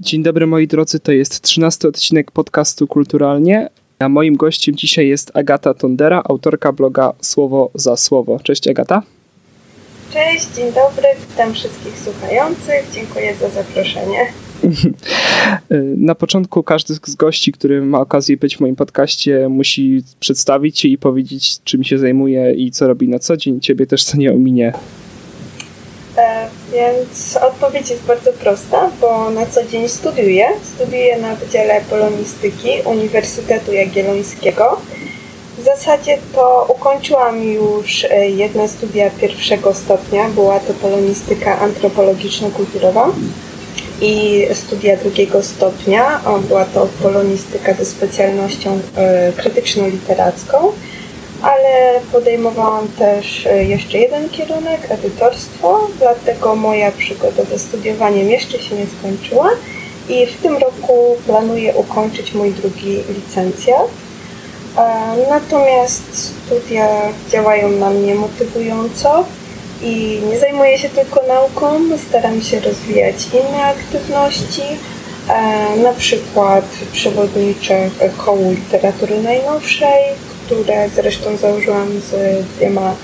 Dzień dobry moi drodzy, to jest trzynasty odcinek podcastu Kulturalnie, a moim gościem dzisiaj jest Agata Tondera, autorka bloga Słowo za Słowo. Cześć Agata. Cześć, dzień dobry, witam wszystkich słuchających, dziękuję za zaproszenie. Na początku każdy z gości, który ma okazję być w moim podcaście, musi przedstawić się i powiedzieć, czym się zajmuje i co robi na co dzień. Ciebie też co nie ominie. E, więc odpowiedź jest bardzo prosta, bo na co dzień studiuję. Studiuję na Wydziale Polonistyki Uniwersytetu Jagiellońskiego. W zasadzie to ukończyłam już e, jedne studia pierwszego stopnia. Była to polonistyka antropologiczno-kulturowa i studia drugiego stopnia. Była to polonistyka ze specjalnością e, krytyczno-literacką ale podejmowałam też e, jeszcze jeden kierunek, edytorstwo, dlatego moja przygoda ze studiowaniem jeszcze się nie skończyła i w tym roku planuję ukończyć mój drugi licencjat. E, natomiast studia działają na mnie motywująco i nie zajmuję się tylko nauką, staram się rozwijać inne aktywności, e, na przykład przewodniczę kołu literatury najnowszej, które zresztą założyłam z dwiema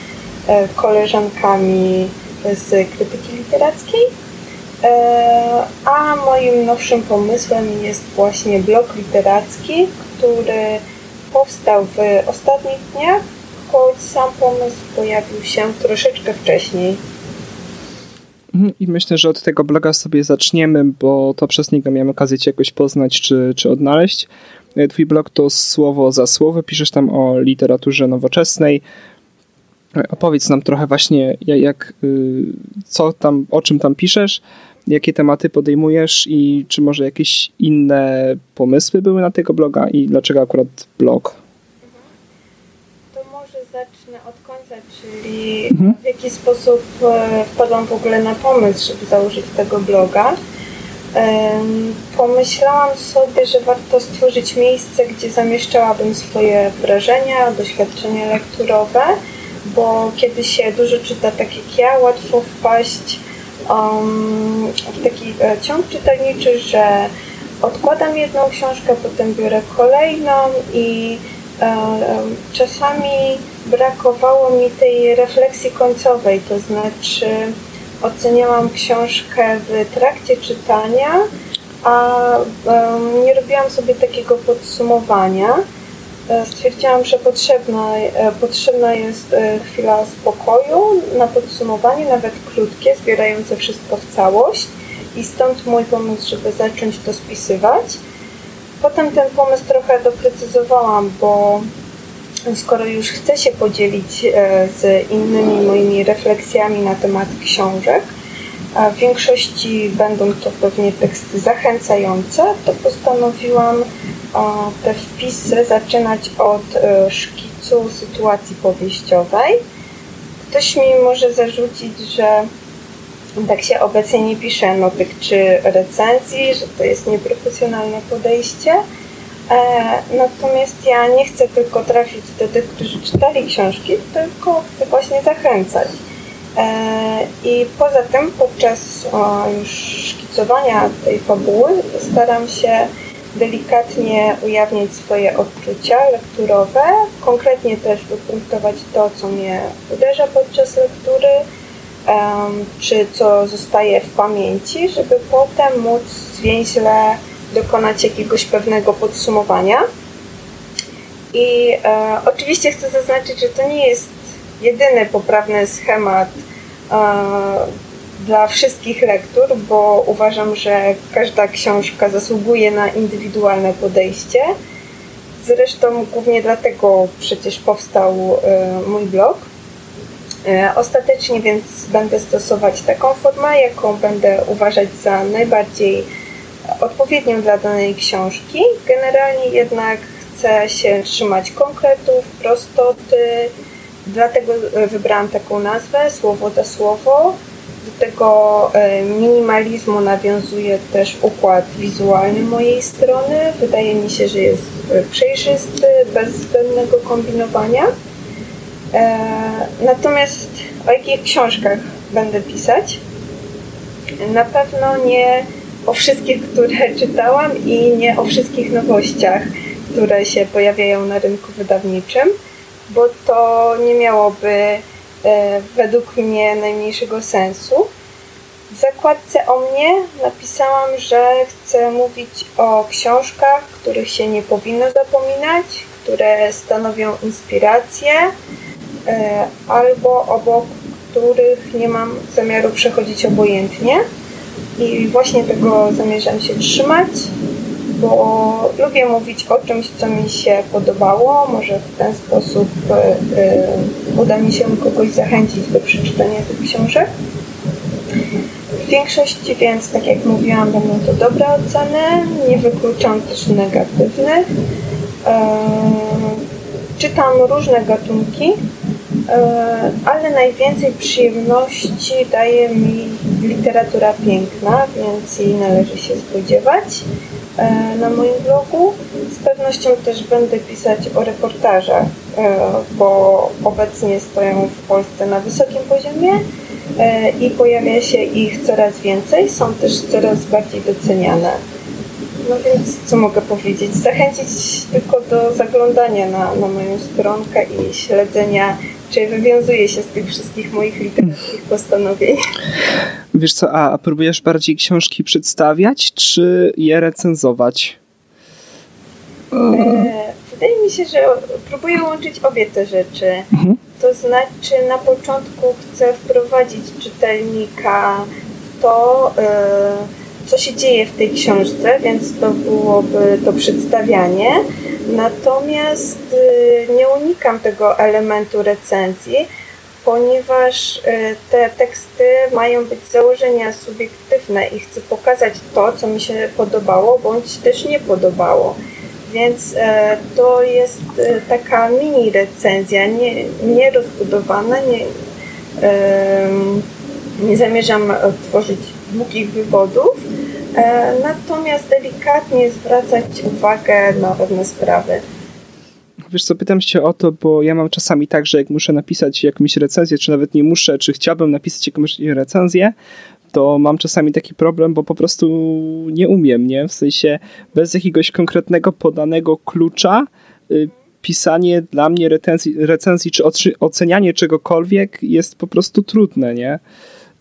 e, koleżankami z krytyki literackiej. E, a moim nowszym pomysłem jest właśnie blog literacki, który powstał w ostatnich dniach, choć sam pomysł pojawił się troszeczkę wcześniej. Mhm, I myślę, że od tego bloga sobie zaczniemy, bo to przez niego miałem okazję Cię jakoś poznać czy, czy odnaleźć. E, twój blog to słowo za słowo, piszesz tam o literaturze nowoczesnej. E, opowiedz nam trochę właśnie, jak, y, co tam, o czym tam piszesz, jakie tematy podejmujesz i czy może jakieś inne pomysły były na tego bloga i dlaczego akurat blog? To może zacznę od końca, czyli mhm. w jaki sposób e, wpadłam w ogóle na pomysł, żeby założyć tego bloga pomyślałam sobie, że warto stworzyć miejsce, gdzie zamieszczałabym swoje wrażenia, doświadczenia lekturowe, bo kiedy się dużo czyta, tak jak ja, łatwo wpaść um, w taki e, ciąg czytelniczy, że odkładam jedną książkę, potem biorę kolejną i e, czasami brakowało mi tej refleksji końcowej, to znaczy oceniałam książkę w trakcie czytania, a nie robiłam sobie takiego podsumowania. E, stwierdziłam, że potrzebna, e, potrzebna jest e, chwila spokoju na podsumowanie, nawet krótkie, zbierające wszystko w całość. I stąd mój pomysł, żeby zacząć to spisywać. Potem ten pomysł trochę doprecyzowałam, bo skoro już chcę się podzielić e, z innymi moimi refleksjami na temat książek, a w większości będą to pewnie teksty zachęcające, to postanowiłam te wpisy zaczynać od e, szkicu sytuacji powieściowej. Ktoś mi może zarzucić, że tak się obecnie nie pisze notyk czy recenzji, że to jest nieprofesjonalne podejście, E, natomiast ja nie chcę tylko trafić do tych, którzy czytali książki, tylko chcę właśnie zachęcać. E, I poza tym podczas już szkicowania tej fabuły staram się delikatnie ujawniać swoje odczucia lekturowe, konkretnie też wypunktować to, co mnie uderza podczas lektury, czy co zostaje w pamięci, żeby potem móc zwięźle dokonać jakiegoś pewnego podsumowania. I e, oczywiście chcę zaznaczyć, że to nie jest jedyny poprawny schemat e, dla wszystkich lektur, bo uważam, że każda książka zasługuje na indywidualne podejście. Zresztą głównie dlatego przecież powstał e, mój blog. E, ostatecznie więc będę stosować taką formę, jaką będę uważać za najbardziej odpowiednią dla danej książki. Generalnie jednak chcę się trzymać konkretów, prostoty, dlatego e, wybrałam taką nazwę, słowo za słowo. Do tego e, minimalizmu nawiązuje też układ wizualny mojej strony. Wydaje mi się, że jest e, przejrzysty, bez zbędnego kombinowania. Natomiast o jakich książkach będę pisać? Na pewno nie o wszystkich, które czytałam i nie o wszystkich nowościach, które się pojawiają na rynku wydawniczym, bo to nie miałoby e, według mnie najmniejszego sensu. W zakładce o mnie napisałam, że chcę mówić o książkach, których się nie powinno zapominać, które stanowią inspirację, e, albo obok których nie mam zamiaru przechodzić obojętnie. I właśnie tego zamierzam się trzymać, bo lubię mówić o czymś, co mi się podobało. Może w ten sposób y, uda mi się kogoś zachęcić do przeczytania tych książek. W większości więc, tak jak mówiłam, będą to dobre oceny, nie wykluczam też negatywnych. Czytam różne gatunki, ale najwięcej przyjemności daje mi literatura piękna, więc jej należy się spodziewać na moim blogu. Z pewnością też będę pisać o reportażach, bo obecnie stoją w Polsce na wysokim poziomie E, i pojawia się ich coraz więcej, są też coraz bardziej doceniane. No więc co mogę powiedzieć? Zachęcić tylko do zaglądania na, na moją stronkę i śledzenia, czy wywiązuje się z tych wszystkich moich literackich postanowień. Wiesz co, a, a próbujesz bardziej książki przedstawiać, czy je recenzować? E, wydaje mi się, że próbuję łączyć obie te rzeczy. Mhm. To znaczy na początku chcę wprowadzić czytelnika w to, e, co się dzieje w tej książce, więc to byłoby to przedstawianie. Natomiast e, nie unikam tego elementu recenzji, ponieważ e, te teksty mają być założenia subiektywne i chcę pokazać to, co mi się podobało, bądź też nie podobało. Więc e, to jest e, taka mini recenzja, nie, nie rozbudowana, nie, e, nie zamierzam tworzyć długich wywodów, e, natomiast delikatnie zwracać uwagę na pewne sprawy. Wiesz co, pytam się o to, bo ja mam czasami tak, że jak muszę napisać jakąś recenzję, czy nawet nie muszę, czy chciałbym napisać jakąś recenzję, to mam czasami taki problem, bo po prostu nie umiem, nie? W sensie bez jakiegoś konkretnego podanego klucza y, pisanie dla mnie recenzji, recenzji czy ocenianie czegokolwiek jest po prostu trudne, nie?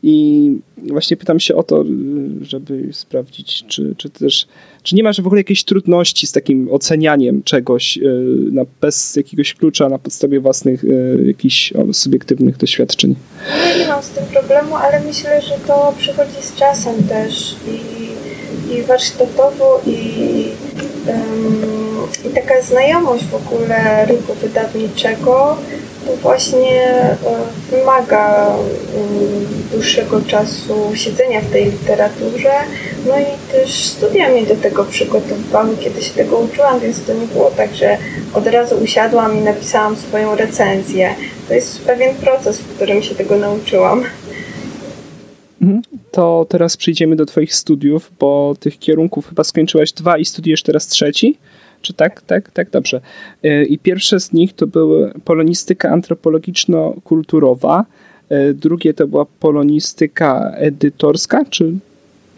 I właśnie pytam się o to, żeby sprawdzić, czy, czy też, czy nie masz w ogóle jakiejś trudności z takim ocenianiem czegoś y, na, bez jakiegoś klucza na podstawie własnych y, jakichś subiektywnych doświadczeń? Nie, nie mam z tym problemu, ale myślę, że to przychodzi z czasem też i, i warsztatowo i, um, i taka znajomość w ogóle rynku wydawniczego właśnie e, wymaga mm, dłuższego czasu siedzenia w tej literaturze. No i też studia mnie do tego przygotowywały, kiedy się tego uczyłam, więc to nie było tak, że od razu usiadłam i napisałam swoją recenzję. To jest pewien proces, w którym się tego nauczyłam. Mhm. To teraz przejdziemy do Twoich studiów, bo tych kierunków chyba skończyłaś dwa i studiujesz teraz trzeci. Czy tak? Tak, tak, dobrze. E, I pierwsze z nich to były polonistyka antropologiczno-kulturowa, e, drugie to była polonistyka edytorska, czy?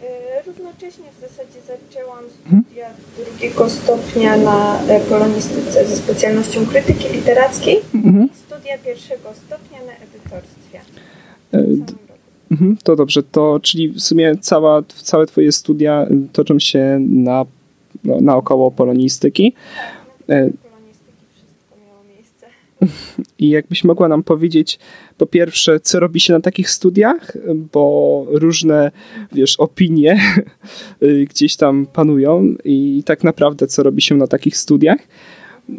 E, równocześnie w zasadzie zaczęłam mhm. studia hmm? drugiego stopnia na polonistyce ze specjalnością krytyki literackiej hmm. studia pierwszego stopnia na edytorstwie. Mhm, to dobrze, to czyli w sumie cała, całe twoje studia toczą się na no, naokoło polonistyki. E, I jakbyś mogła nam powiedzieć, po pierwsze, co robi się na takich studiach, bo różne, wiesz, opinie gdzieś tam panują i tak naprawdę, co robi się na takich studiach.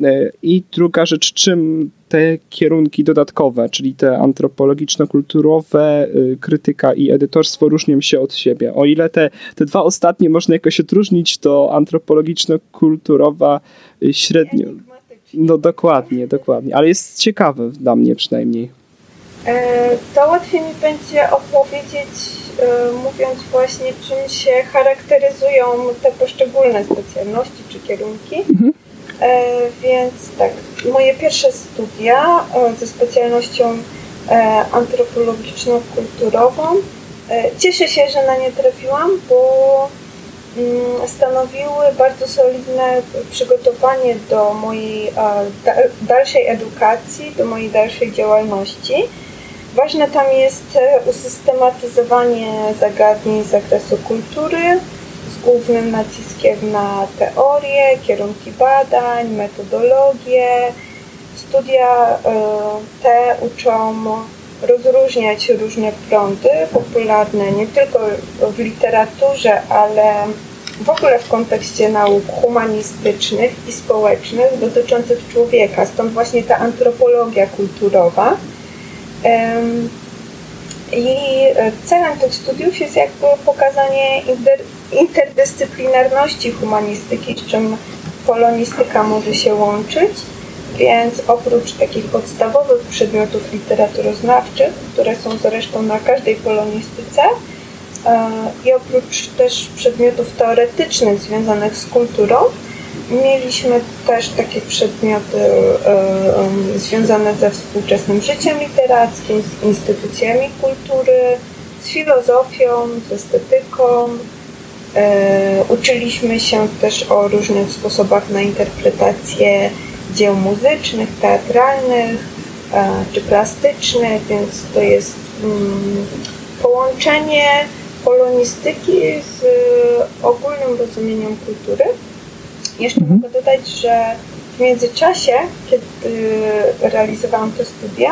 E, I druga rzecz, czym te kierunki dodatkowe, czyli te antropologiczno-kulturowe, y, krytyka i edytorstwo różnią się od siebie. O ile te, te dwa ostatnie można jakoś odróżnić, to antropologiczno-kulturowa y, średnio. No dokładnie, dokładnie, ale jest ciekawe dla mnie przynajmniej. E, to łatwiej mi będzie opowiedzieć, e, mówiąc właśnie, czym się charakteryzują te poszczególne specjalności czy kierunki. Mhm. E, więc tak, moje pierwsze studia e, ze specjalnością e, antropologiczno-kulturową. Cieszę się, że na nie trafiłam, bo mm, stanowiły bardzo solidne przygotowanie do mojej dalszej edukacji, do mojej dalszej działalności. Ważne tam jest usystematyzowanie zagadnień z zakresu kultury głównym naciskiem na teorię, kierunki badań, metodologię. Studia e, te uczą rozróżniać różne prądy popularne nie tylko w literaturze, ale w ogóle w kontekście nauk humanistycznych i społecznych dotyczących człowieka. Stąd właśnie ta antropologia kulturowa. I celem tych studiów jest jakby pokazanie interdyscyplinarności humanistyki, z czym polonistyka może się łączyć. Więc oprócz takich podstawowych przedmiotów literaturoznawczych, które są zresztą na każdej polonistyce, e, i oprócz też przedmiotów teoretycznych związanych z kulturą, mieliśmy też takie przedmioty e, związane ze współczesnym życiem literackim, z instytucjami kultury, z filozofią, z estetyką. E, uczyliśmy się też o różnych sposobach na interpretację dzieł muzycznych, teatralnych e, czy plastycznych, więc to jest mm, połączenie polonistyki z ogólnym rozumieniem kultury. Jeszcze mhm. mogę dodać, że w międzyczasie, kiedy realizowałam te studia,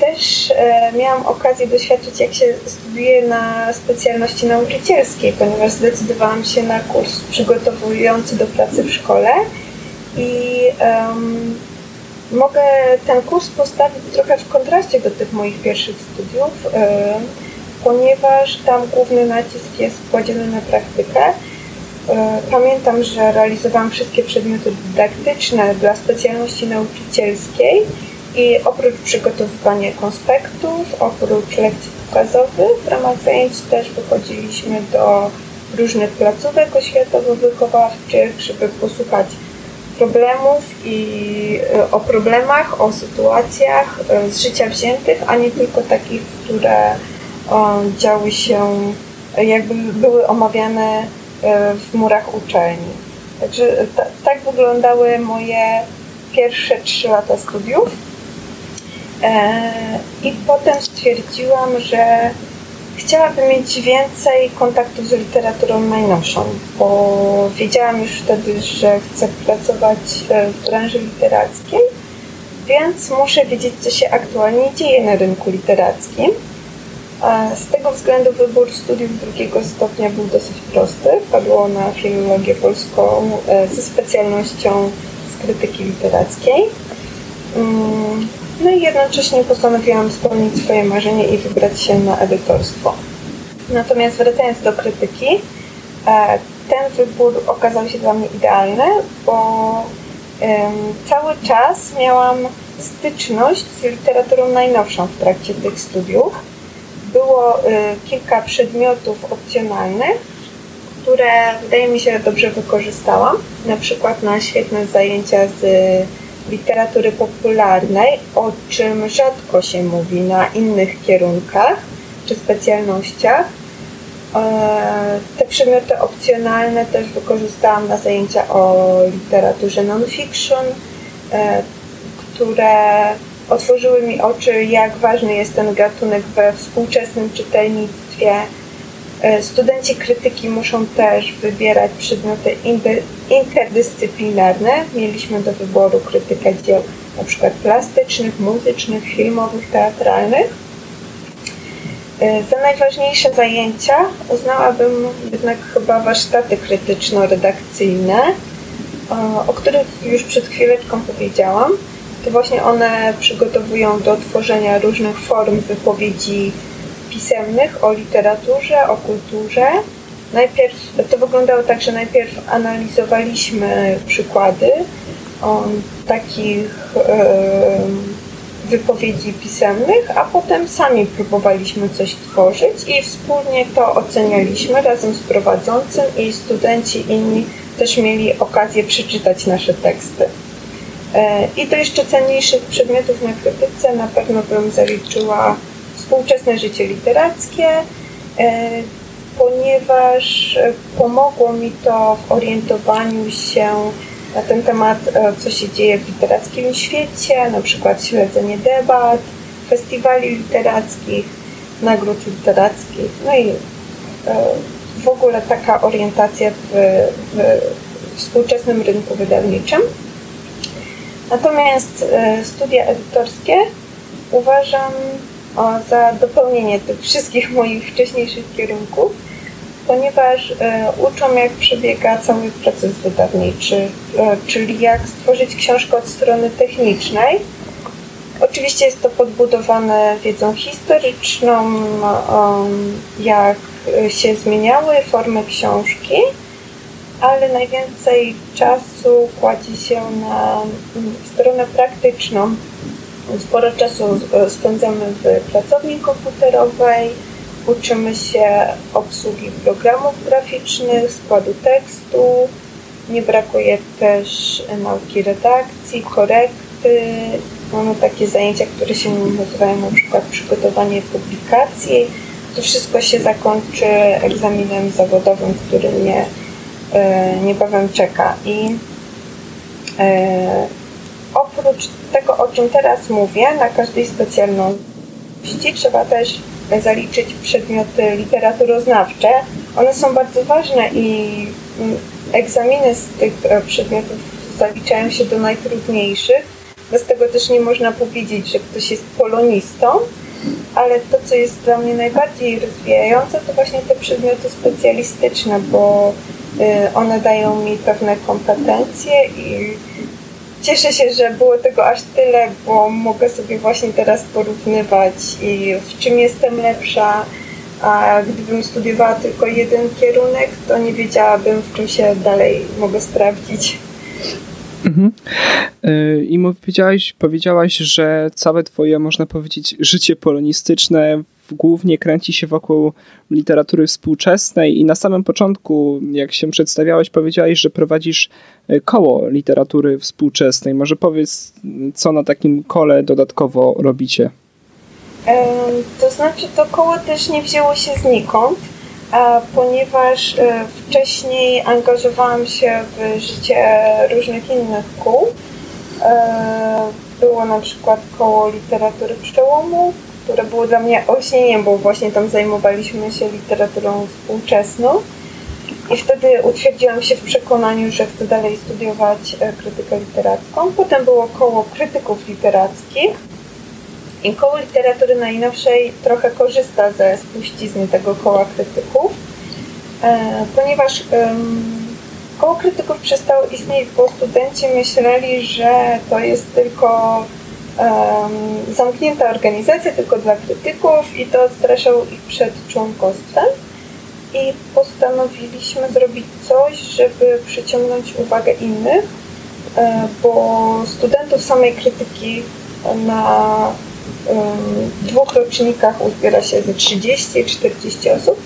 też e, miałam okazję doświadczyć, jak się studiuje na specjalności nauczycielskiej, ponieważ zdecydowałam się na kurs przygotowujący do pracy w szkole i um, mogę ten kurs postawić trochę w kontraście do tych moich pierwszych studiów, um, ponieważ tam główny nacisk jest kładziony na praktykę. Um, pamiętam, że realizowałam wszystkie przedmioty dydaktyczne dla specjalności nauczycielskiej i oprócz przygotowywania konspektów, oprócz lekcji pokazowych, w ramach zajęć też wychodziliśmy do różnych placówek oświatowo-wychowawczych, żeby posłuchać problemów i e, o problemach, o sytuacjach e, z życia wziętych, a nie tylko takich, które działy się, jakby były omawiane e, w murach uczelni. Także tak wyglądały moje pierwsze trzy lata studiów. I potem stwierdziłam, że Chciałabym mieć więcej kontaktu z literaturą najnowszą, bo wiedziałam już wtedy, że chcę pracować e, w branży literackiej, więc muszę wiedzieć, co się aktualnie dzieje na rynku literackim. Z tego względu wybór studiów drugiego stopnia był dosyć prosty. Padło na filologię polską e, ze specjalnością z krytyki literackiej. No i jednocześnie postanowiłam spełnić swoje marzenie i wybrać się na edytorstwo. Natomiast wracając do krytyki, e, ten wybór okazał się dla mnie idealny, bo cały czas miałam styczność z literaturą najnowszą w trakcie tych studiów. Było y, kilka przedmiotów opcjonalnych, które wydaje mi się dobrze wykorzystałam. Na przykład na świetne zajęcia z literatury popularnej, o czym rzadko się mówi na innych kierunkach czy specjalnościach. E, te przedmioty opcjonalne też wykorzystałam na zajęcia o literaturze non-fiction, e, które otworzyły mi oczy, jak ważny jest ten gatunek we współczesnym czytelnictwie, studenci krytyki muszą też wybierać przedmioty interdyscyplinarne. Mieliśmy do wyboru krytykę dzieł np. plastycznych, muzycznych, filmowych, teatralnych. E, za najważniejsze zajęcia uznałabym jednak chyba warsztaty krytyczno-redakcyjne, o których już przed chwileczką powiedziałam. To właśnie one przygotowują do tworzenia różnych form wypowiedzi pisemnych o literaturze, o kulturze. Najpierw to wyglądało tak, że najpierw analizowaliśmy przykłady o takich e, wypowiedzi pisemnych, a potem sami próbowaliśmy coś tworzyć i wspólnie to ocenialiśmy razem z prowadzącym i studenci inni też mieli okazję przeczytać nasze teksty. E, I do jeszcze cenniejszych przedmiotów na krytyce na pewno bym zaliczyła współczesne życie literackie, e, ponieważ pomogło mi to w orientowaniu się na ten temat, co się dzieje w literackim świecie, na przykład śledzenie debat, festiwali literackich, nagród literackich, no i w ogóle taka orientacja w, w współczesnym rynku wydawniczym. Natomiast e, studia edytorskie uważam za dopełnienie tych wszystkich moich wcześniejszych kierunków, ponieważ e, uczą, jak przebiega cały proces wydawniczy, e, czyli jak stworzyć książkę od strony technicznej. Oczywiście jest to podbudowane wiedzą historyczną, jak się zmieniały formy książki, ale najwięcej czasu kładzie się na stronę praktyczną. Sporo czasu spędzamy w pracowni komputerowej, uczymy się obsługi programów graficznych, składu tekstu, nie brakuje też nauki redakcji, korekty. Mamy takie zajęcia, które się nazywają na przykład przygotowanie publikacji. To wszystko się zakończy egzaminem zawodowym, który mnie E, niebawem czeka. I e, oprócz tego, o czym teraz mówię, na każdej specjalności trzeba też zaliczyć przedmioty literaturoznawcze. One są bardzo ważne i mm, egzaminy z tych e, przedmiotów zaliczają się do najtrudniejszych. Bez tego też nie można powiedzieć, że ktoś jest polonistą, ale to, co jest dla mnie najbardziej rozwijające, to właśnie te przedmioty specjalistyczne, bo Y, one dają mi pewne kompetencje i cieszę się, że było tego aż tyle, bo mogę sobie właśnie teraz porównywać i w czym jestem lepsza. A gdybym studiowała tylko jeden kierunek, to nie wiedziałabym, w czym się dalej mogę sprawdzić. Mhm. Y, I powiedziałaś, powiedziałaś, że całe twoje, można powiedzieć, życie polonistyczne głównie kręci się wokół literatury współczesnej i na samym początku, jak się przedstawiałeś, powiedziałeś, że prowadzisz e, koło literatury współczesnej. Może powiedz, co na takim kole dodatkowo robicie? To znaczy, to koło też nie wzięło się znikąd, ponieważ e, wcześniej angażowałam się w życie różnych innych kół. E, było na przykład koło literatury przełomu, które było dla mnie olśnieniem, bo właśnie tam zajmowaliśmy się literaturą współczesną. I wtedy utwierdziłam się w przekonaniu, że chcę dalej studiować e, krytykę literacką. Potem było koło krytyków literackich. I koło literatury najnowszej trochę korzysta ze spuścizny tego koła krytyków, e, ponieważ koło krytyków przestało istnieć, bo studenci myśleli, że to jest tylko zamknięta organizacja tylko dla krytyków i to odstraszał ich przed członkostwem. I postanowiliśmy zrobić coś, żeby przyciągnąć uwagę innych, e, bo studentów samej krytyki na dwóch rocznikach uzbiera się ze 30-40 osób,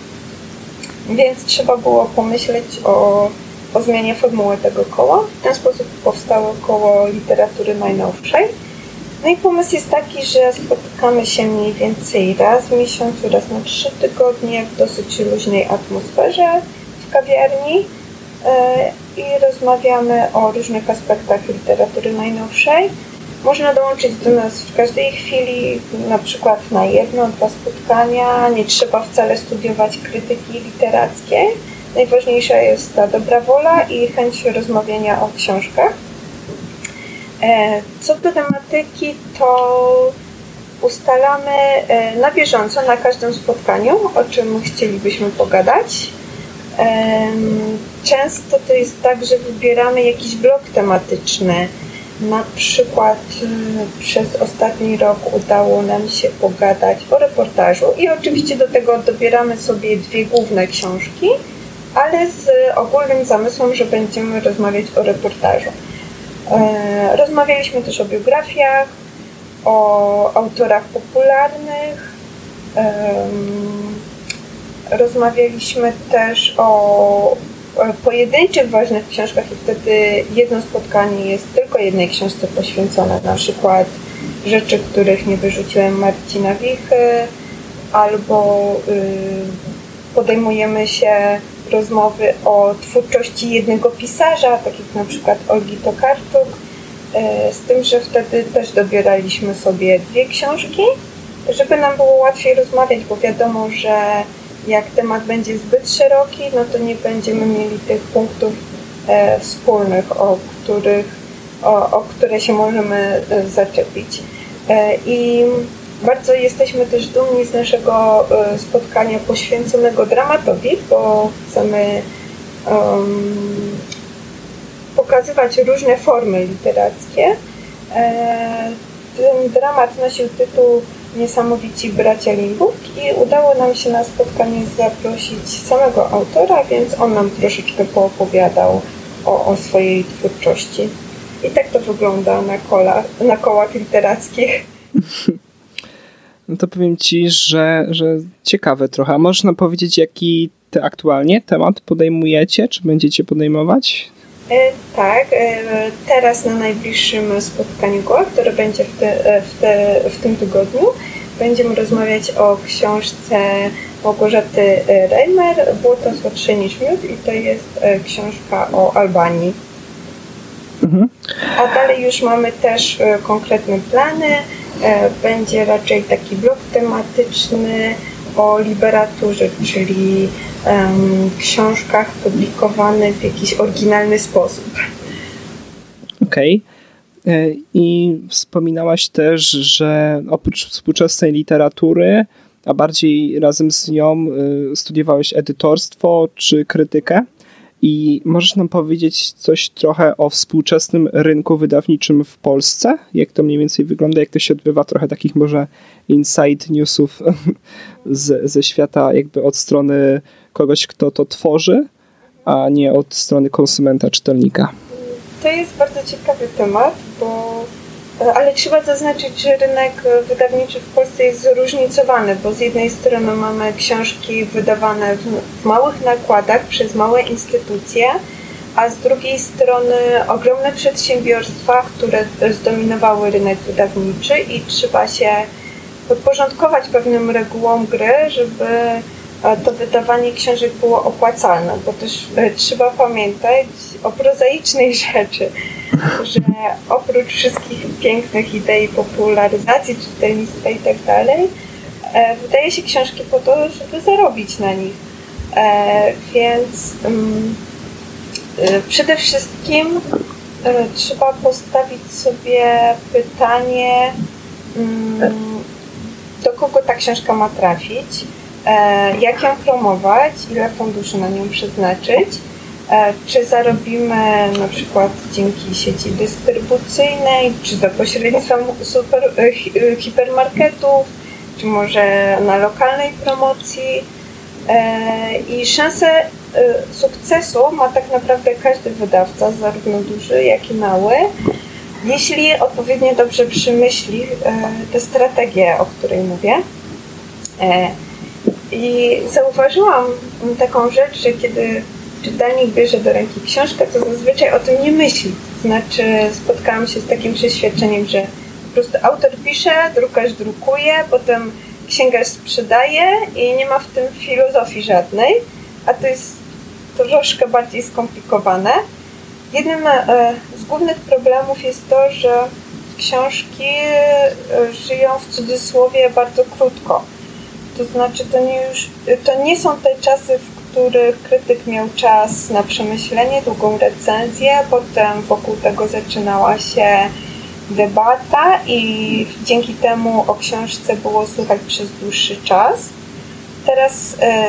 więc trzeba było pomyśleć o, o zmianie formuły tego koła. W ten sposób powstało koło literatury najnowszej no i pomysł jest taki, że spotykamy się mniej więcej raz w miesiącu, raz na trzy tygodnie w dosyć luźnej atmosferze w kawiarni e, i rozmawiamy o różnych aspektach literatury najnowszej. Można dołączyć do nas w każdej chwili, na przykład na jedno, dwa spotkania. Nie trzeba wcale studiować krytyki literackiej. Najważniejsza jest ta dobra wola i chęć rozmawiania o książkach. E, co do tematyki, to ustalamy e, na bieżąco na każdym spotkaniu, o czym chcielibyśmy pogadać. Często to jest tak, że wybieramy jakiś blok tematyczny. Na przykład przez ostatni rok udało nam się pogadać o reportażu i oczywiście do tego dobieramy sobie dwie główne książki, ale z ogólnym zamysłem, że będziemy rozmawiać o reportażu. E, rozmawialiśmy też o biografiach, o autorach popularnych. Rozmawialiśmy też o pojedynczych ważnych książkach i wtedy jedno spotkanie jest tylko jednej książce poświęcone, na przykład rzeczy, których nie wyrzuciłem Marcina Wichy, albo podejmujemy się rozmowy o twórczości jednego pisarza, tak jak na przykład Olgi Tokarczuk, z tym, że wtedy też dobieraliśmy sobie dwie książki, żeby nam było łatwiej rozmawiać, bo wiadomo, że jak temat będzie zbyt szeroki, no to nie będziemy mieli tych punktów e, wspólnych, o, których, o, o które się możemy e, zaczepić. E, I bardzo jesteśmy też dumni z naszego e, spotkania poświęconego dramatowi, bo chcemy um, pokazywać różne formy literackie. E, ten dramat nosił tytuł Niesamowici bracia Limbuk i udało nam się na spotkanie zaprosić samego autora, więc on nam troszeczkę poopowiadał o, o swojej twórczości. I tak to wygląda na, kola, na kołach literackich. No to powiem Ci, że, że ciekawe trochę. A można powiedzieć, jaki te aktualnie temat podejmujecie, czy będziecie podejmować? E, tak, e, teraz na najbliższym spotkaniu GOA, które będzie w, te, e, w, te, w tym tygodniu, będziemy rozmawiać o książce Małgorzaty Reimer, Błoto słodsze niż miód i to jest książka o Albanii. Mhm. A dalej już mamy też konkretne plany. Będzie raczej taki blok tematyczny o literaturze, czyli um, książkach publikowanych w jakiś oryginalny sposób. Okej. Okay. E, I wspominałaś też, że oprócz współczesnej literatury, a bardziej razem z nią e, studiowałeś edytorstwo czy krytykę. I możesz nam powiedzieć coś trochę o współczesnym rynku wydawniczym w Polsce? Jak to mniej więcej wygląda? Jak to się odbywa? Trochę takich może inside newsów z, ze świata jakby od strony kogoś, kto to tworzy, a nie od strony konsumenta, czytelnika. To jest bardzo ciekawy temat, bo ale trzeba zaznaczyć, że rynek wydawniczy w Polsce jest zróżnicowany, bo z jednej strony mamy książki wydawane w małych nakładach przez małe instytucje, a z drugiej strony ogromne przedsiębiorstwa, które zdominowały rynek wydawniczy i trzeba się podporządkować pewnym regułom gry, żeby to wydawanie książek było opłacalne, bo też e, trzeba pamiętać o prozaicznej rzeczy, że oprócz wszystkich pięknych idei popularyzacji czytelnictwa i tak dalej, e, wydaje się książki po to, żeby zarobić na nich. E, więc mm, przede wszystkim trzeba postawić sobie pytanie, mm, do kogo ta książka ma trafić jak ją promować, ile funduszy na nią przeznaczyć, e, czy zarobimy na przykład dzięki sieci dystrybucyjnej, czy za pośrednictwem super, e, hipermarketów, czy może na lokalnej promocji. I szansę sukcesu ma tak naprawdę każdy wydawca, zarówno duży, jak i mały, jeśli odpowiednio dobrze przemyśli tę strategię, o której mówię. I zauważyłam taką rzecz, że kiedy czytelnik bierze do ręki książkę, to zazwyczaj o tym nie myśli. Znaczy, spotkałam się z takim przeświadczeniem, że po prostu autor pisze, drukarz drukuje, potem księgarz sprzedaje i nie ma w tym filozofii żadnej, a to jest troszkę bardziej skomplikowane. Jednym e, z głównych problemów jest to, że książki e, żyją w cudzysłowie bardzo krótko to znaczy, to nie, już, to nie są te czasy, w których krytyk miał czas na przemyślenie, długą recenzję, potem wokół tego zaczynała się debata i dzięki temu o książce było słychać przez dłuższy czas. Teraz e,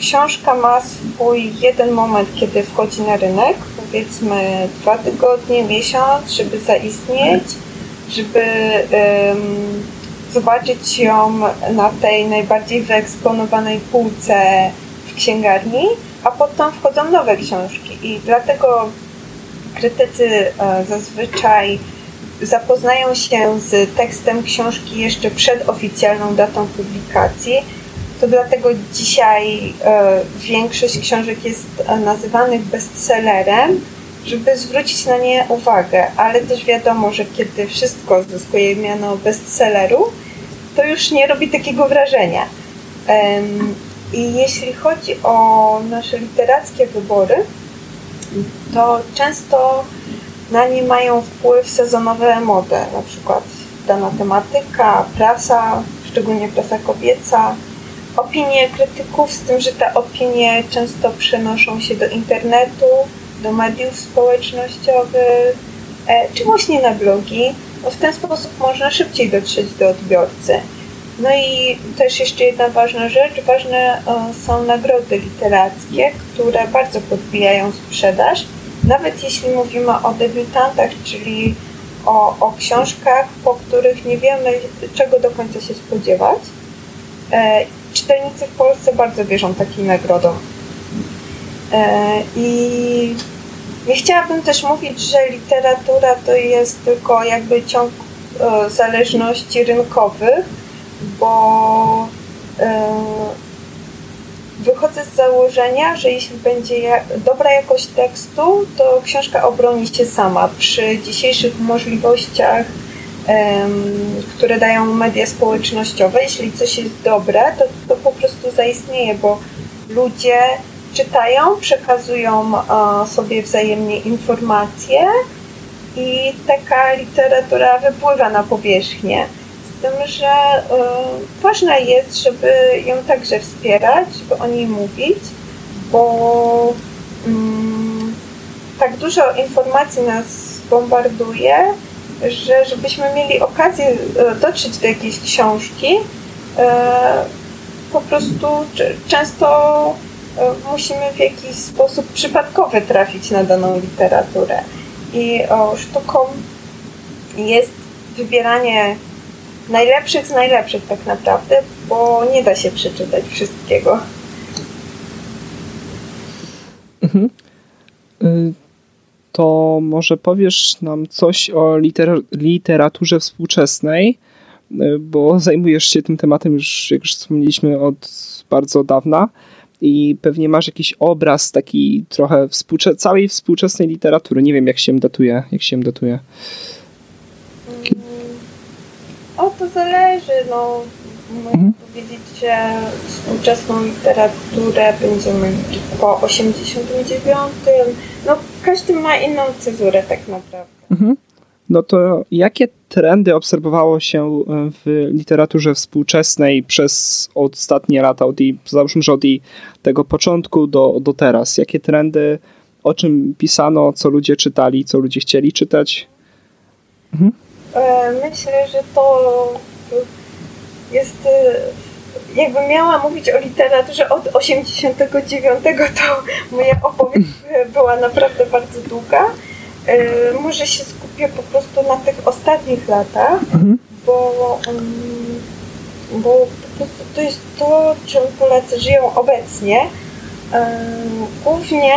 książka ma swój jeden moment, kiedy wchodzi na rynek, powiedzmy dwa tygodnie, miesiąc, żeby zaistnieć, żeby zobaczyć ją na tej najbardziej wyeksponowanej półce w księgarni, a potem wchodzą nowe książki i dlatego krytycy e, zazwyczaj zapoznają się z tekstem książki jeszcze przed oficjalną datą publikacji. To dlatego dzisiaj e, większość książek jest e, nazywanych bestsellerem, żeby zwrócić na nie uwagę, ale też wiadomo, że kiedy wszystko zyskuje miano bestselleru, to już nie robi takiego wrażenia. I jeśli chodzi o nasze literackie wybory, to często na nie mają wpływ sezonowe mody, na przykład dana tematyka, prasa, szczególnie prasa kobieca, opinie krytyków, z tym, że te opinie często przenoszą się do internetu, do mediów społecznościowych, e, czy właśnie na blogi. Bo w ten sposób można szybciej dotrzeć do odbiorcy. No i też jeszcze jedna ważna rzecz, ważne e, są nagrody literackie, które bardzo podbijają sprzedaż. Nawet jeśli mówimy o debiutantach, czyli o, o książkach, po których nie wiemy, czego do końca się spodziewać. E, czytelnicy w Polsce bardzo wierzą takim nagrodom. E, I nie chciałabym też mówić, że literatura to jest tylko jakby ciąg zależności rynkowych, bo wychodzę z założenia, że jeśli będzie dobra jakość tekstu, to książka obroni się sama. Przy dzisiejszych możliwościach, które dają media społecznościowe, jeśli coś jest dobre, to, to po prostu zaistnieje, bo ludzie czytają, przekazują sobie wzajemnie informacje i taka literatura wypływa na powierzchnię. Tym, że y, ważne jest, żeby ją także wspierać, żeby o niej mówić, bo y, tak dużo informacji nas bombarduje, że żebyśmy mieli okazję y, dotrzeć do jakiejś książki, po prostu często musimy w jakiś sposób przypadkowy trafić na daną literaturę. I o, sztuką jest wybieranie najlepszych z najlepszych tak naprawdę, bo nie da się przeczytać wszystkiego. Mhm. Y, to może powiesz nam coś o liter literaturze współczesnej, y, bo zajmujesz się tym tematem już, jak już wspomnieliśmy, od bardzo dawna i pewnie masz jakiś obraz taki trochę współcze całej współczesnej literatury. Nie wiem, jak się datuje. Jak się datuje. O, to zależy. No, mogę mhm. powiedzieć, że współczesną literaturę będziemy po 89. No, każdy ma inną cezurę tak naprawdę. Mhm. No to jakie trendy obserwowało się w literaturze współczesnej przez ostatnie lata, od jej, załóżmy, że od jej tego początku do, do teraz? Jakie trendy, o czym pisano, co ludzie czytali, co ludzie chcieli czytać? Mhm. E, myślę, że to jest e, jakbym miała mówić o literaturze od 89, to moja opowieść była naprawdę bardzo długa. E, może się skupię po prostu na tych ostatnich latach, mhm. bo, bo po prostu to jest to, czym Polacy żyją obecnie. Głównie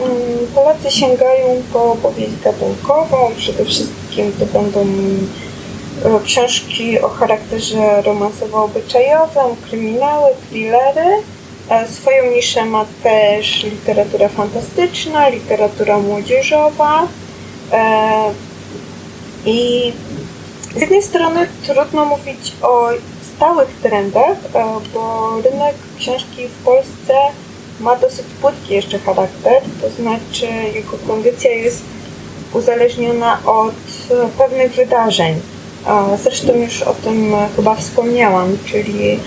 Mm, Polacy sięgają po powieść gatunkową, przede wszystkim to będą e, książki o charakterze romansowo-obyczajowym, kryminały, thrillery. E, swoją niszę ma też literatura fantastyczna, literatura młodzieżowa. E, I z jednej strony trudno mówić o stałych trendach, bo rynek książki w Polsce ma dosyć płytki jeszcze charakter, to znaczy jego kondycja jest uzależniona od pewnych wydarzeń. Zresztą już o tym chyba wspomniałam, czyli e,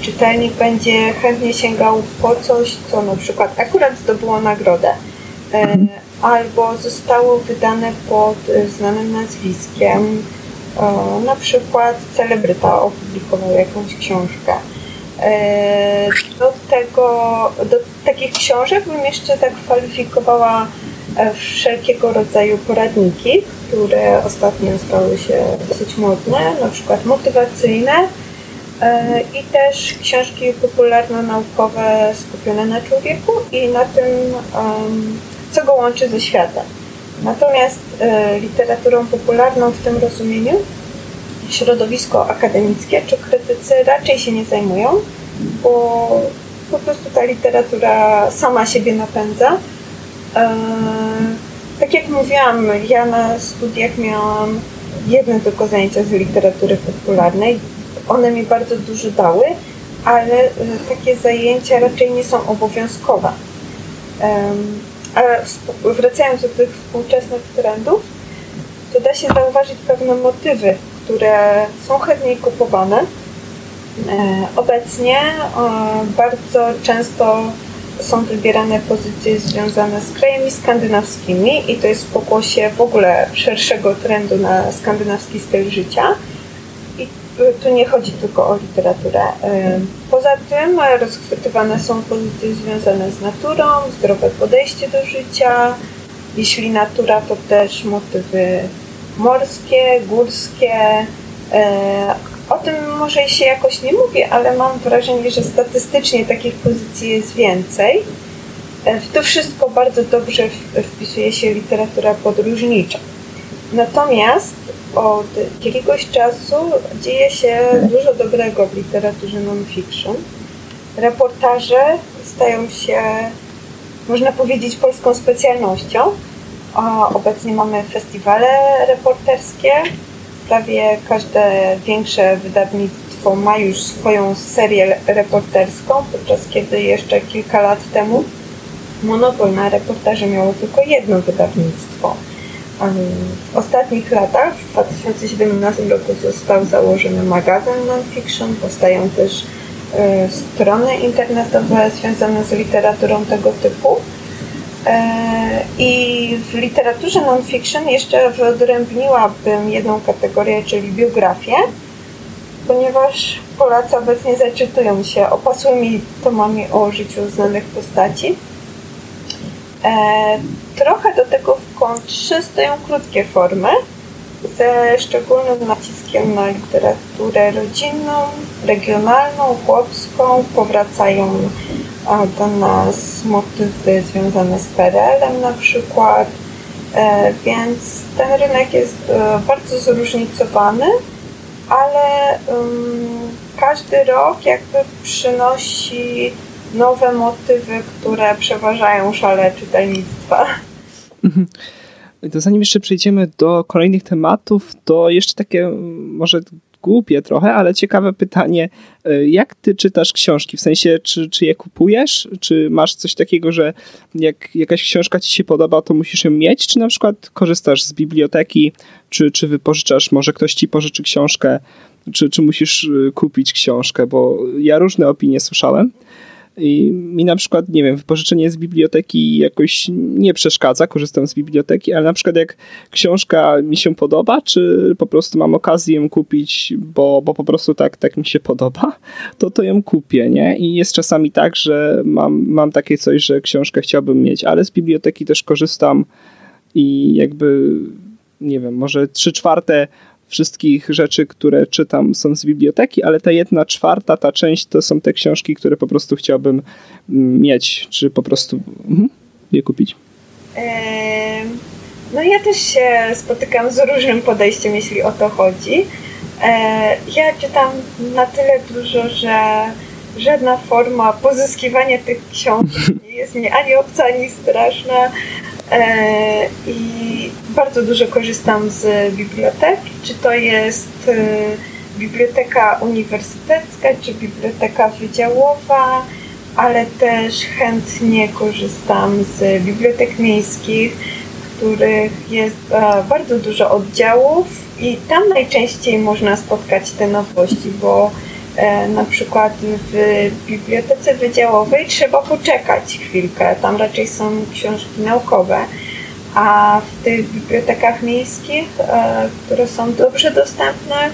czytelnik będzie chętnie sięgał po coś, co na przykład akurat zdobyło nagrodę, e, albo zostało wydane pod znanym nazwiskiem, e, na przykład celebryta opublikował jakąś książkę. E, do tego, do takich książek bym jeszcze zakwalifikowała e, wszelkiego rodzaju poradniki, które ostatnio stały się dosyć modne, na przykład motywacyjne e, i też książki popularno-naukowe skupione na człowieku i na tym, co go łączy ze światem. Natomiast literaturą popularną w tym rozumieniu środowisko akademickie czy krytycy raczej się nie zajmują, bo po prostu ta literatura sama siebie napędza. E, tak jak mówiłam, ja na studiach miałam jedno tylko zajęcia z literatury popularnej. One mi bardzo dużo dały, ale takie zajęcia raczej nie są obowiązkowe. Ale wracając do tych współczesnych trendów, to da się zauważyć pewne motywy, które są chętniej kupowane. E, obecnie e, bardzo często są wybierane pozycje związane z krajami skandynawskimi i to jest w pokłosie w ogóle szerszego trendu na skandynawski styl życia. Tu nie chodzi tylko o literaturę. E, poza tym rozchwytywane są pozycje związane z naturą, zdrowe podejście do życia. Jeśli natura, to też motywy morskie, górskie. E, o tym może się jakoś nie mówię, ale mam wrażenie, że statystycznie takich pozycji jest więcej. E, w to wszystko bardzo dobrze wpisuje się literatura podróżnicza. Natomiast od jakiegoś czasu dzieje się dużo dobrego w literaturze non-fiction. Reportaże stają się, można powiedzieć, polską specjalnością. Obecnie mamy festiwale reporterskie. Prawie każde większe wydawnictwo ma już swoją serię reporterską, podczas kiedy jeszcze kilka lat temu monopol na reportaże miało tylko jedno wydawnictwo. W ostatnich latach, w 2017 roku został założony magazyn non-fiction, powstają też e, strony internetowe związane z literaturą tego typu. E, I w literaturze non-fiction jeszcze wyodrębniłabym jedną kategorię, czyli biografię, ponieważ Polacy obecnie zaczytują się opasłymi tomami o życiu znanych postaci. E, trochę do tego w kontrze stoją krótkie formy, ze szczególnym naciskiem na literaturę rodzinną, regionalną, chłopską. Powracają do nas motywy związane z PRL-em na przykład, e, więc ten rynek jest e, bardzo zróżnicowany, ale każdy rok jakby przynosi nowe motywy, które przeważają szale czytelnictwa. Mhm. To zanim jeszcze przejdziemy do kolejnych tematów, to jeszcze takie może głupie trochę, ale ciekawe pytanie. E, jak ty czytasz książki? W sensie, czy, czy je kupujesz? Czy masz coś takiego, że jak jakaś książka ci się podoba, to musisz ją mieć? Czy na przykład korzystasz z biblioteki? Czy, czy wypożyczasz? Może ktoś ci pożyczy książkę? Czy, czy musisz e, kupić książkę? Bo ja różne opinie słyszałem. I mi na przykład, nie wiem, wypożyczenie z biblioteki jakoś nie przeszkadza, korzystam z biblioteki, ale na przykład jak książka mi się podoba, czy po prostu mam okazję ją kupić, bo, bo po prostu tak, tak mi się podoba, to to ją kupię, nie? I jest czasami tak, że mam, mam takie coś, że książkę chciałbym mieć, ale z biblioteki też korzystam i jakby, nie wiem, może trzy czwarte wszystkich rzeczy, które czytam są z biblioteki, ale ta jedna czwarta, ta część to są te książki, które po prostu chciałbym mm, mieć, czy po prostu mhm, je kupić. No ja też się spotykam z różnym podejściem, jeśli o to chodzi. E, ja czytam na tyle dużo, że żadna forma pozyskiwania tych książek nie jest mi ani obca, ani straszna. E, I bardzo dużo korzystam z bibliotek, czy to jest e, biblioteka uniwersytecka, czy biblioteka wydziałowa, ale też chętnie korzystam z bibliotek miejskich, w których jest e, bardzo dużo oddziałów i tam najczęściej można spotkać te nowości, bo E, na przykład w bibliotece wydziałowej trzeba poczekać chwilkę. Tam raczej są książki naukowe. A w tych bibliotekach miejskich, e, które są dobrze dostępne,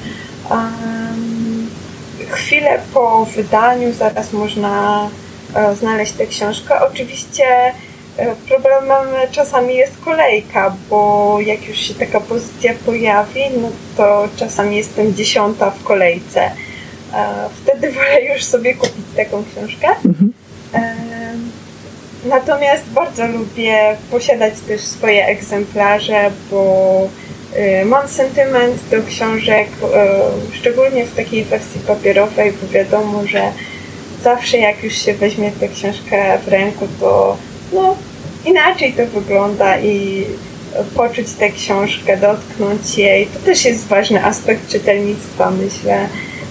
chwilę po wydaniu zaraz można e, znaleźć tę książkę. Oczywiście problemem czasami jest kolejka, bo jak już się taka pozycja pojawi, no to czasami jestem dziesiąta w kolejce wtedy wolę już sobie kupić taką książkę. Mhm. Natomiast bardzo lubię posiadać też swoje egzemplarze, bo y, mam sentyment do książek, y, szczególnie w takiej wersji papierowej, bo wiadomo, że zawsze jak już się weźmie tę książkę w ręku, to no, inaczej to wygląda i poczuć tę książkę, dotknąć jej. To też jest ważny aspekt czytelnictwa, myślę.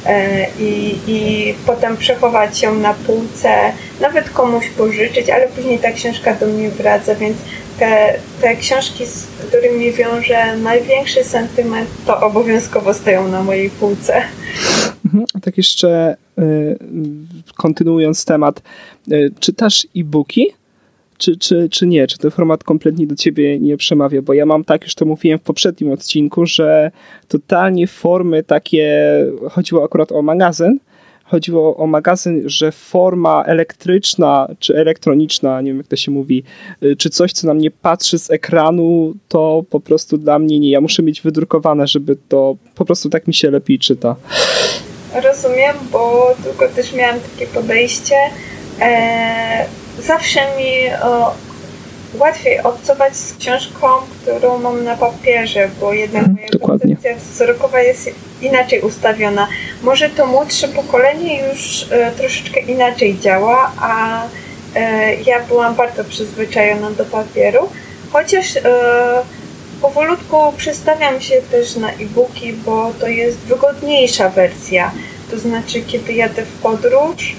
E, i, i potem przechować ją na półce, nawet komuś pożyczyć, ale później ta książka do mnie wraca, więc te, te książki, z którymi wiążę największy sentyment, to obowiązkowo stoją na mojej półce. Mhm, tak jeszcze y, kontynuując temat, y, czytasz e-booki? Czy, czy, czy nie? Czy ten format kompletnie do ciebie nie przemawia? Bo ja mam tak, już to mówiłem w poprzednim odcinku, że totalnie formy takie, chodziło akurat o magazyn, chodziło o magazyn, że forma elektryczna czy elektroniczna, nie wiem jak to się mówi, y, czy coś, co na mnie patrzy z ekranu, to po prostu dla mnie nie. Ja muszę mieć wydrukowane, żeby to po prostu tak mi się lepiej czyta. Rozumiem, bo tylko też miałam takie podejście. E, zawsze mi łatwiej obcować z książką, którą mam na papierze, bo jednak mhm, moja Dokładnie. koncepcja wzrokowa jest inaczej ustawiona. Może to młodsze pokolenie już e, troszeczkę inaczej działa, a e, ja byłam bardzo przyzwyczajona do papieru, chociaż e, powolutku przestawiam się też na e-booki, bo to jest wygodniejsza wersja. To znaczy, kiedy jadę w podróż,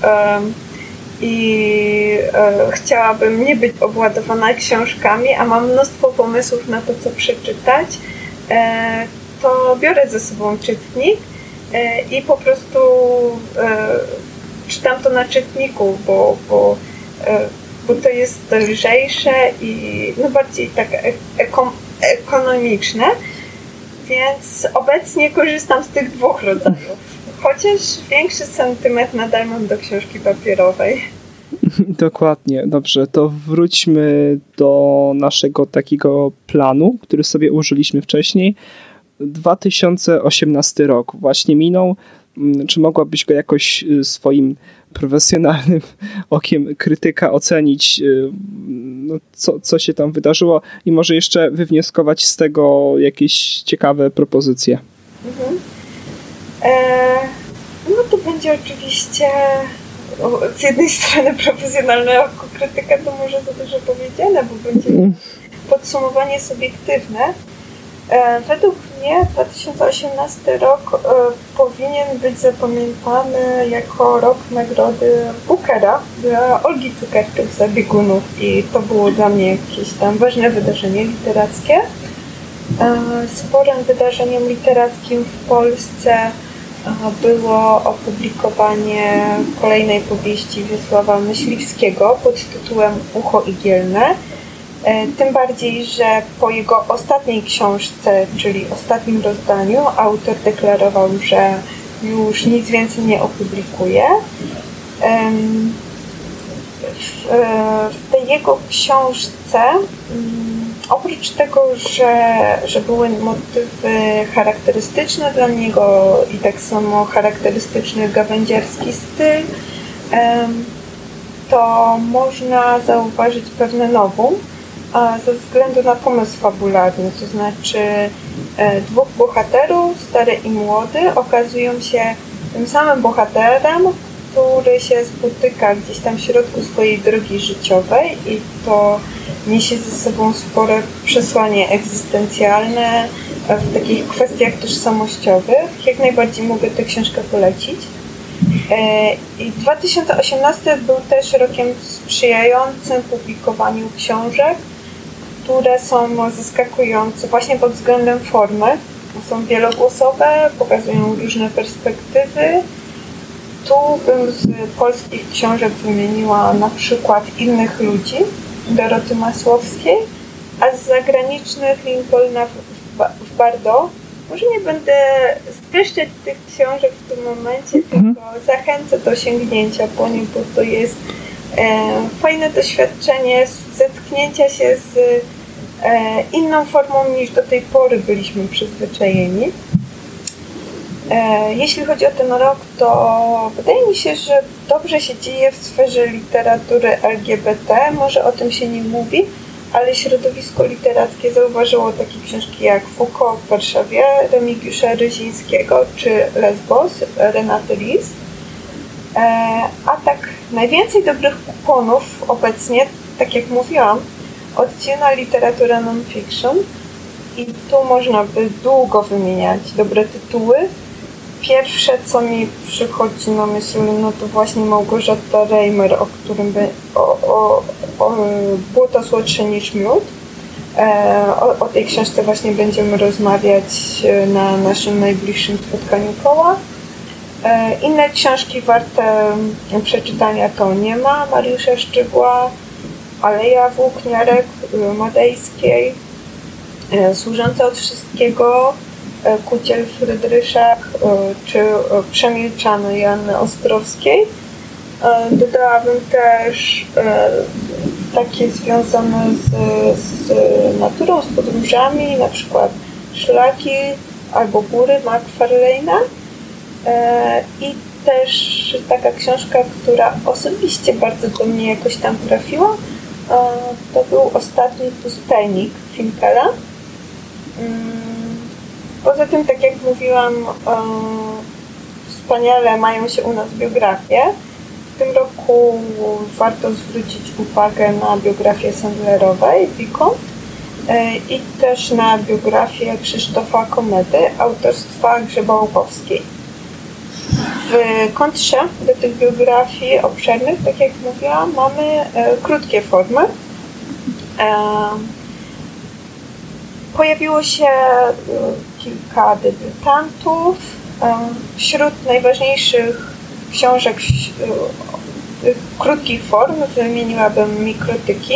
i e, chciałabym nie być obładowana książkami, a mam mnóstwo pomysłów na to, co przeczytać, e, to biorę ze sobą czytnik e, i po prostu e, czytam to na czytniku, bo, bo, e, bo to jest lżejsze i no bardziej tak e, eko, ekonomiczne, więc obecnie korzystam z tych dwóch rodzajów. Chociaż większy sentyment nadal mam do książki papierowej. Dokładnie, dobrze, to wróćmy do naszego takiego planu, który sobie użyliśmy wcześniej. 2018 rok właśnie minął. Mm, czy mogłabyś go jakoś y, swoim profesjonalnym okiem krytyka ocenić, y, no, co, co się tam wydarzyło i może jeszcze wywnioskować z tego jakieś ciekawe propozycje? Mhm. E, no to będzie oczywiście z jednej strony profesjonalnego krytyka to może za dużo powiedziane, bo będzie mhm. podsumowanie subiektywne. E, według mnie 2018 rok e, powinien być zapamiętany jako rok nagrody Bookera dla Olgi Cukerczyk za biegunów i to było dla mnie jakieś tam ważne wydarzenie literackie. Sporym wydarzeniem literackim w Polsce było opublikowanie kolejnej powieści Wiesława Myśliwskiego pod tytułem Ucho Igielne. E, tym bardziej, że po jego ostatniej książce, czyli ostatnim rozdaniu, autor deklarował, że już nic więcej nie opublikuje. W, e, w tej jego książce mm, oprócz tego, że, że były motywy charakterystyczne dla niego i tak samo charakterystyczny gawędziarski styl, to można zauważyć pewne nowum ze względu na pomysł fabularny, to znaczy e, dwóch bohaterów, stary i młody, okazują się tym samym bohaterem, który się spotyka gdzieś tam w środku swojej drogi życiowej i to niesie ze sobą spore przesłanie egzystencjalne w takich kwestiach tożsamościowych. Jak najbardziej mogę tę książkę polecić. E, I 2018 był też rokiem sprzyjającym publikowaniu książek, które są zaskakujące właśnie pod względem formy. Są wielogłosowe, pokazują różne perspektywy. Tu bym z polskich książek wymieniła na przykład Innych ludzi, Doroty Masłowskiej, a z zagranicznych Lincolna w Bardo. Może nie będę streszczać tych książek w tym momencie, mhm. tylko zachęcę do sięgnięcia po nie, bo to jest e, fajne doświadczenie zetknięcia się z e, inną formą niż do tej pory byliśmy przyzwyczajeni. E, jeśli chodzi o ten rok, to wydaje mi się, że dobrze się dzieje w sferze literatury LGBT. Może o tym się nie mówi, ale środowisko literackie zauważyło takie książki jak Foucault w Warszawie, Remigiusza Ryzińskiego czy Lesbos Renaty Lis. E, a tak najwięcej dobrych kuponów obecnie, tak jak mówiłam, odcina literatura non-fiction i tu można by długo wymieniać dobre tytuły, pierwsze, co mi przychodzi na myśl, no to właśnie Małgorzata Reimer, o którym by, o, o, o Błoto słodsze niż miód. E, o, o tej książce właśnie będziemy rozmawiać e, na naszym najbliższym spotkaniu koła. E, inne książki warte przeczytania to nie ma Mariusza Szczygła, Aleja Włókniarek Madejskiej, Służące od wszystkiego, Kuciel Frydryszak czy Przemilczany Janny Ostrowskiej. Dodałabym też takie związane z, z naturą, z podróżami, na przykład szlaki albo góry McFarlane'a. E, I też taka książka, która osobiście bardzo do mnie jakoś tam trafiła, e, to był ostatni pustelnik Finkela. Poza tym, tak jak mówiłam, e, wspaniale mają się u nas biografie. W tym roku warto zwrócić uwagę na biografię Sandlerowej, Wiko, i też na biografię Krzysztofa Komedy autorstwa Grzebałkowskiej. W kontrze do tych biografii obszernych, tak jak mówiłam, mamy e, krótkie formy. E, pojawiło się e, kilka debiutantów. Wśród najważniejszych książek tych krótkich form wymieniłabym Mikrotyki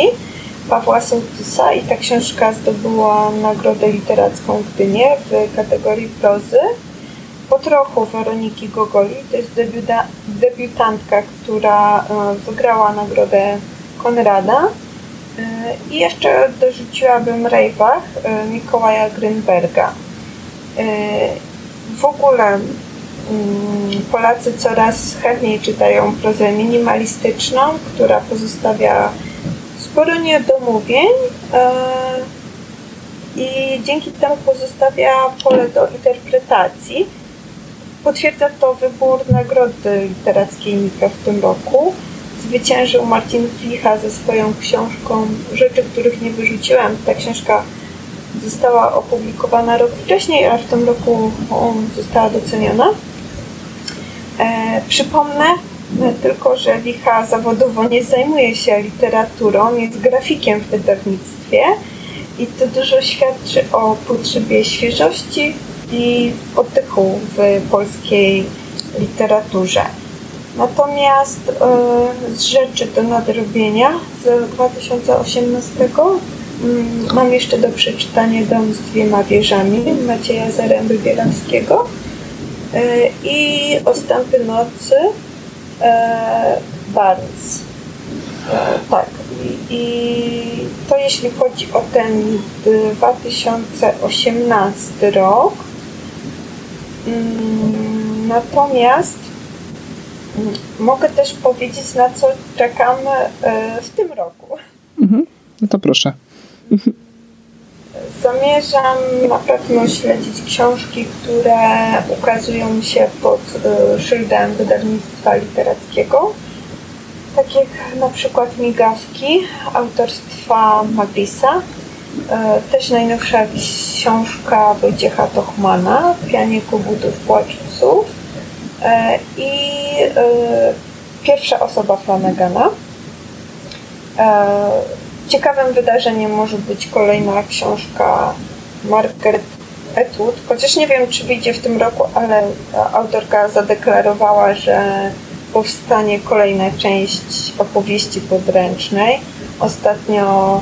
Pawła Sołtysa i ta książka zdobyła Nagrodę Literacką w Gdynie w kategorii prozy po trochu Weroniki Gogoli. To jest debiuta, debiutantka, która e, wygrała nagrodę Konrada. E, I jeszcze dorzuciłabym Rejwach e, Mikołaja Grünberga. W ogóle mm, Polacy coraz chętniej czytają prozę minimalistyczną, która pozostawia sporo niedomówień i dzięki temu pozostawia pole do interpretacji. Potwierdza to wybór Nagrody Literackiej Nika w tym roku. Zwyciężył Marcin Flicha ze swoją książką Rzeczy, których nie wyrzuciłem. Ta książka została opublikowana rok wcześniej, a w tym roku została doceniona. E, przypomnę e, tylko, że Licha zawodowo nie zajmuje się literaturą, jest grafikiem w wydawnictwie i to dużo świadczy o potrzebie świeżości, i oddechu w polskiej literaturze. Natomiast e, z rzeczy do nadrobienia z 2018 mm, mam jeszcze do przeczytania Dom z dwiema wieżami Macieja Zaręby Bielanskiego e, i Ostępy nocy e, Barnes. Tak. I to jeśli chodzi o ten 2018 rok. Mm, natomiast mm, mogę też powiedzieć, na co czekam e, w tym roku. Mhm. No to proszę. Zamierzam na pewno śledzić książki, które ukazują się pod e, szyldem wydawnictwa literackiego. Tak jak na przykład Migawki autorstwa Magrisa, E, też najnowsza książka Wojciecha Tochmana, Pianie Kobutów Płaczców e, i e, pierwsza osoba Flanagana. Ciekawym wydarzeniem może być kolejna książka Margaret Atwood, chociaż nie wiem, czy wyjdzie w tym roku, ale autorka zadeklarowała, że powstanie kolejna część opowieści podręcznej. Ostatnio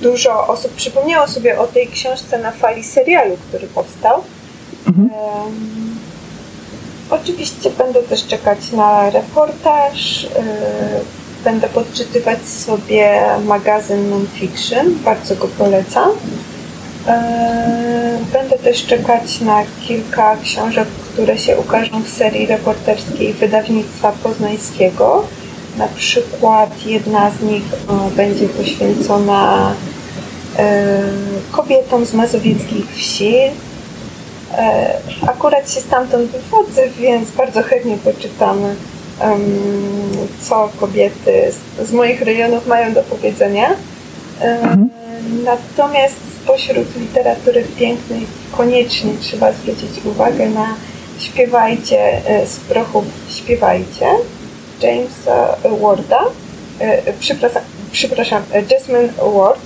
dużo osób przypomniało sobie o tej książce na fali serialu, który powstał. Mhm. Um, oczywiście będę też czekać na reportaż. Um, będę podczytywać sobie magazyn Nonfiction, bardzo go polecam. Będę też czekać na kilka książek, które się ukażą w serii reporterskiej wydawnictwa poznańskiego. Na przykład jedna z nich e, będzie poświęcona e, kobietom z mazowieckich wsi. E, akurat się stamtąd wywodzę, więc bardzo chętnie poczytamy, co kobiety z moich rejonów mają do powiedzenia. Mhm. Natomiast spośród literatury pięknej koniecznie trzeba zwrócić uwagę na Śpiewajcie z prochów Śpiewajcie Jamesa Warda. Przepraszam, przepraszam Jasmine Ward.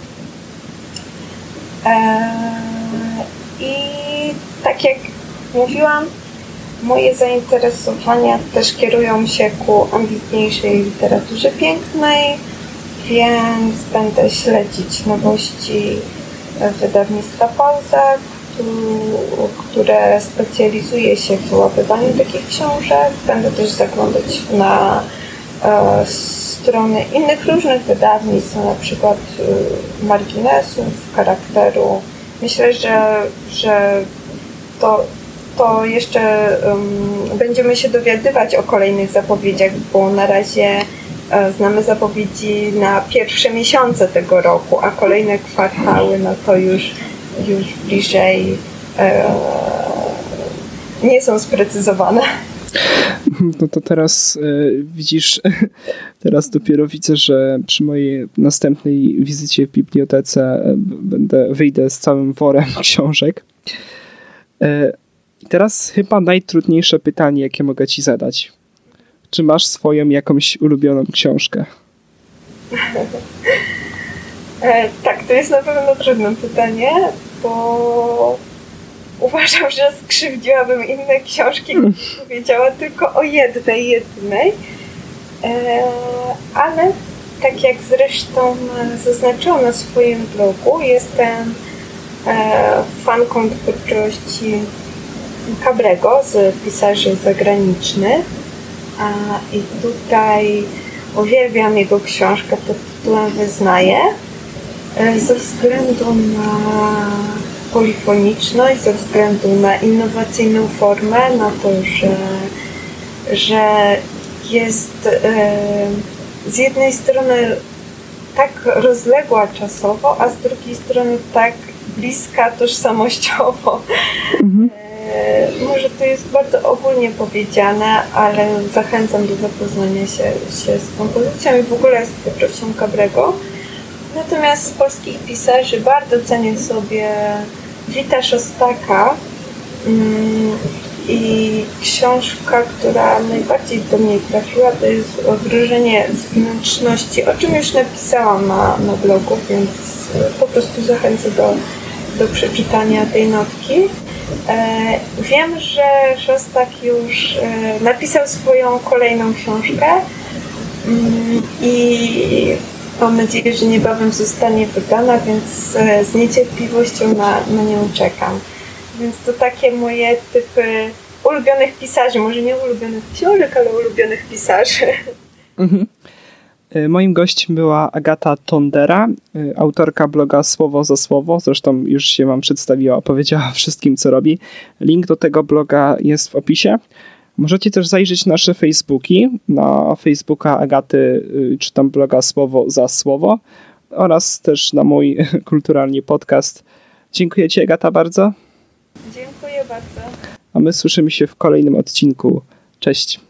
I tak jak mówiłam, moje zainteresowania też kierują się ku ambitniejszej literaturze pięknej, więc będę śledzić nowości wydawnictwa Pauza, które specjalizuje się w wyłapywaniu takich książek. Będę też zaglądać na e, strony innych różnych wydawnictw, na przykład e, marginesów, charakteru. Myślę, że, że to, to jeszcze um, będziemy się dowiadywać o kolejnych zapowiedziach, bo na razie e, znamy zapowiedzi na pierwsze miesiące tego roku, a kolejne kwartały, no to już, już bliżej e, nie są sprecyzowane. No to teraz e, widzisz, teraz dopiero widzę, że przy mojej następnej wizycie w bibliotece e, będę, wyjdę z całym worem książek. E, teraz chyba najtrudniejsze pytanie, jakie mogę ci zadać. Czy masz swoją jakąś ulubioną książkę? E, tak, to jest na pewno trudne pytanie, bo uważam, że skrzywdziłabym inne książki, gdybym powiedziała tylko o jednej, jedynej. E, ale tak jak zresztą zaznaczyłam na swoim blogu, jestem fanką twórczości Cabrego z pisarzy zagranicznych. I tutaj uwielbiam jego książkę pod tytułem Wyznaję e, ze względu na polifoniczność, ze względu na innowacyjną formę, na to, że, że jest e, z jednej strony tak rozległa czasowo, a z drugiej strony tak bliska tożsamościowo. Mhm. E, może to jest bardzo ogólnie powiedziane, ale zachęcam do zapoznania się, się z kompozycją i w ogóle z twórczością Cabrego. Natomiast z polskich pisarzy bardzo cenię sobie Wita Szostaka mm, i książka, która najbardziej do mnie trafiła, to jest Wrażenie z wnętrzności, o czym już napisałam na, na blogu, więc po prostu zachęcę do, do przeczytania tej notki. E, wiem, że Szostak już e, napisał swoją kolejną książkę mm, i mam nadzieję, że niebawem zostanie wydana, więc e, z niecierpliwością na, na nią czekam. Więc to takie moje typy ulubionych pisarzy, może nie ulubionych książek, ale ulubionych pisarzy. Mhm. E, moim gościem była Agata Tondera, e, autorka bloga Słowo za Słowo. Zresztą już się Wam przedstawiła, opowiedziała wszystkim, co robi. Link do tego bloga jest w opisie. Możecie też zajrzeć nasze Facebooki, na Facebooka Agaty, y, czy tam bloga Słowo za Słowo oraz też na mój kulturalnie podcast. Dziękuję Ci Agata bardzo. Dziękuję bardzo. A my słyszymy się w kolejnym odcinku. Cześć.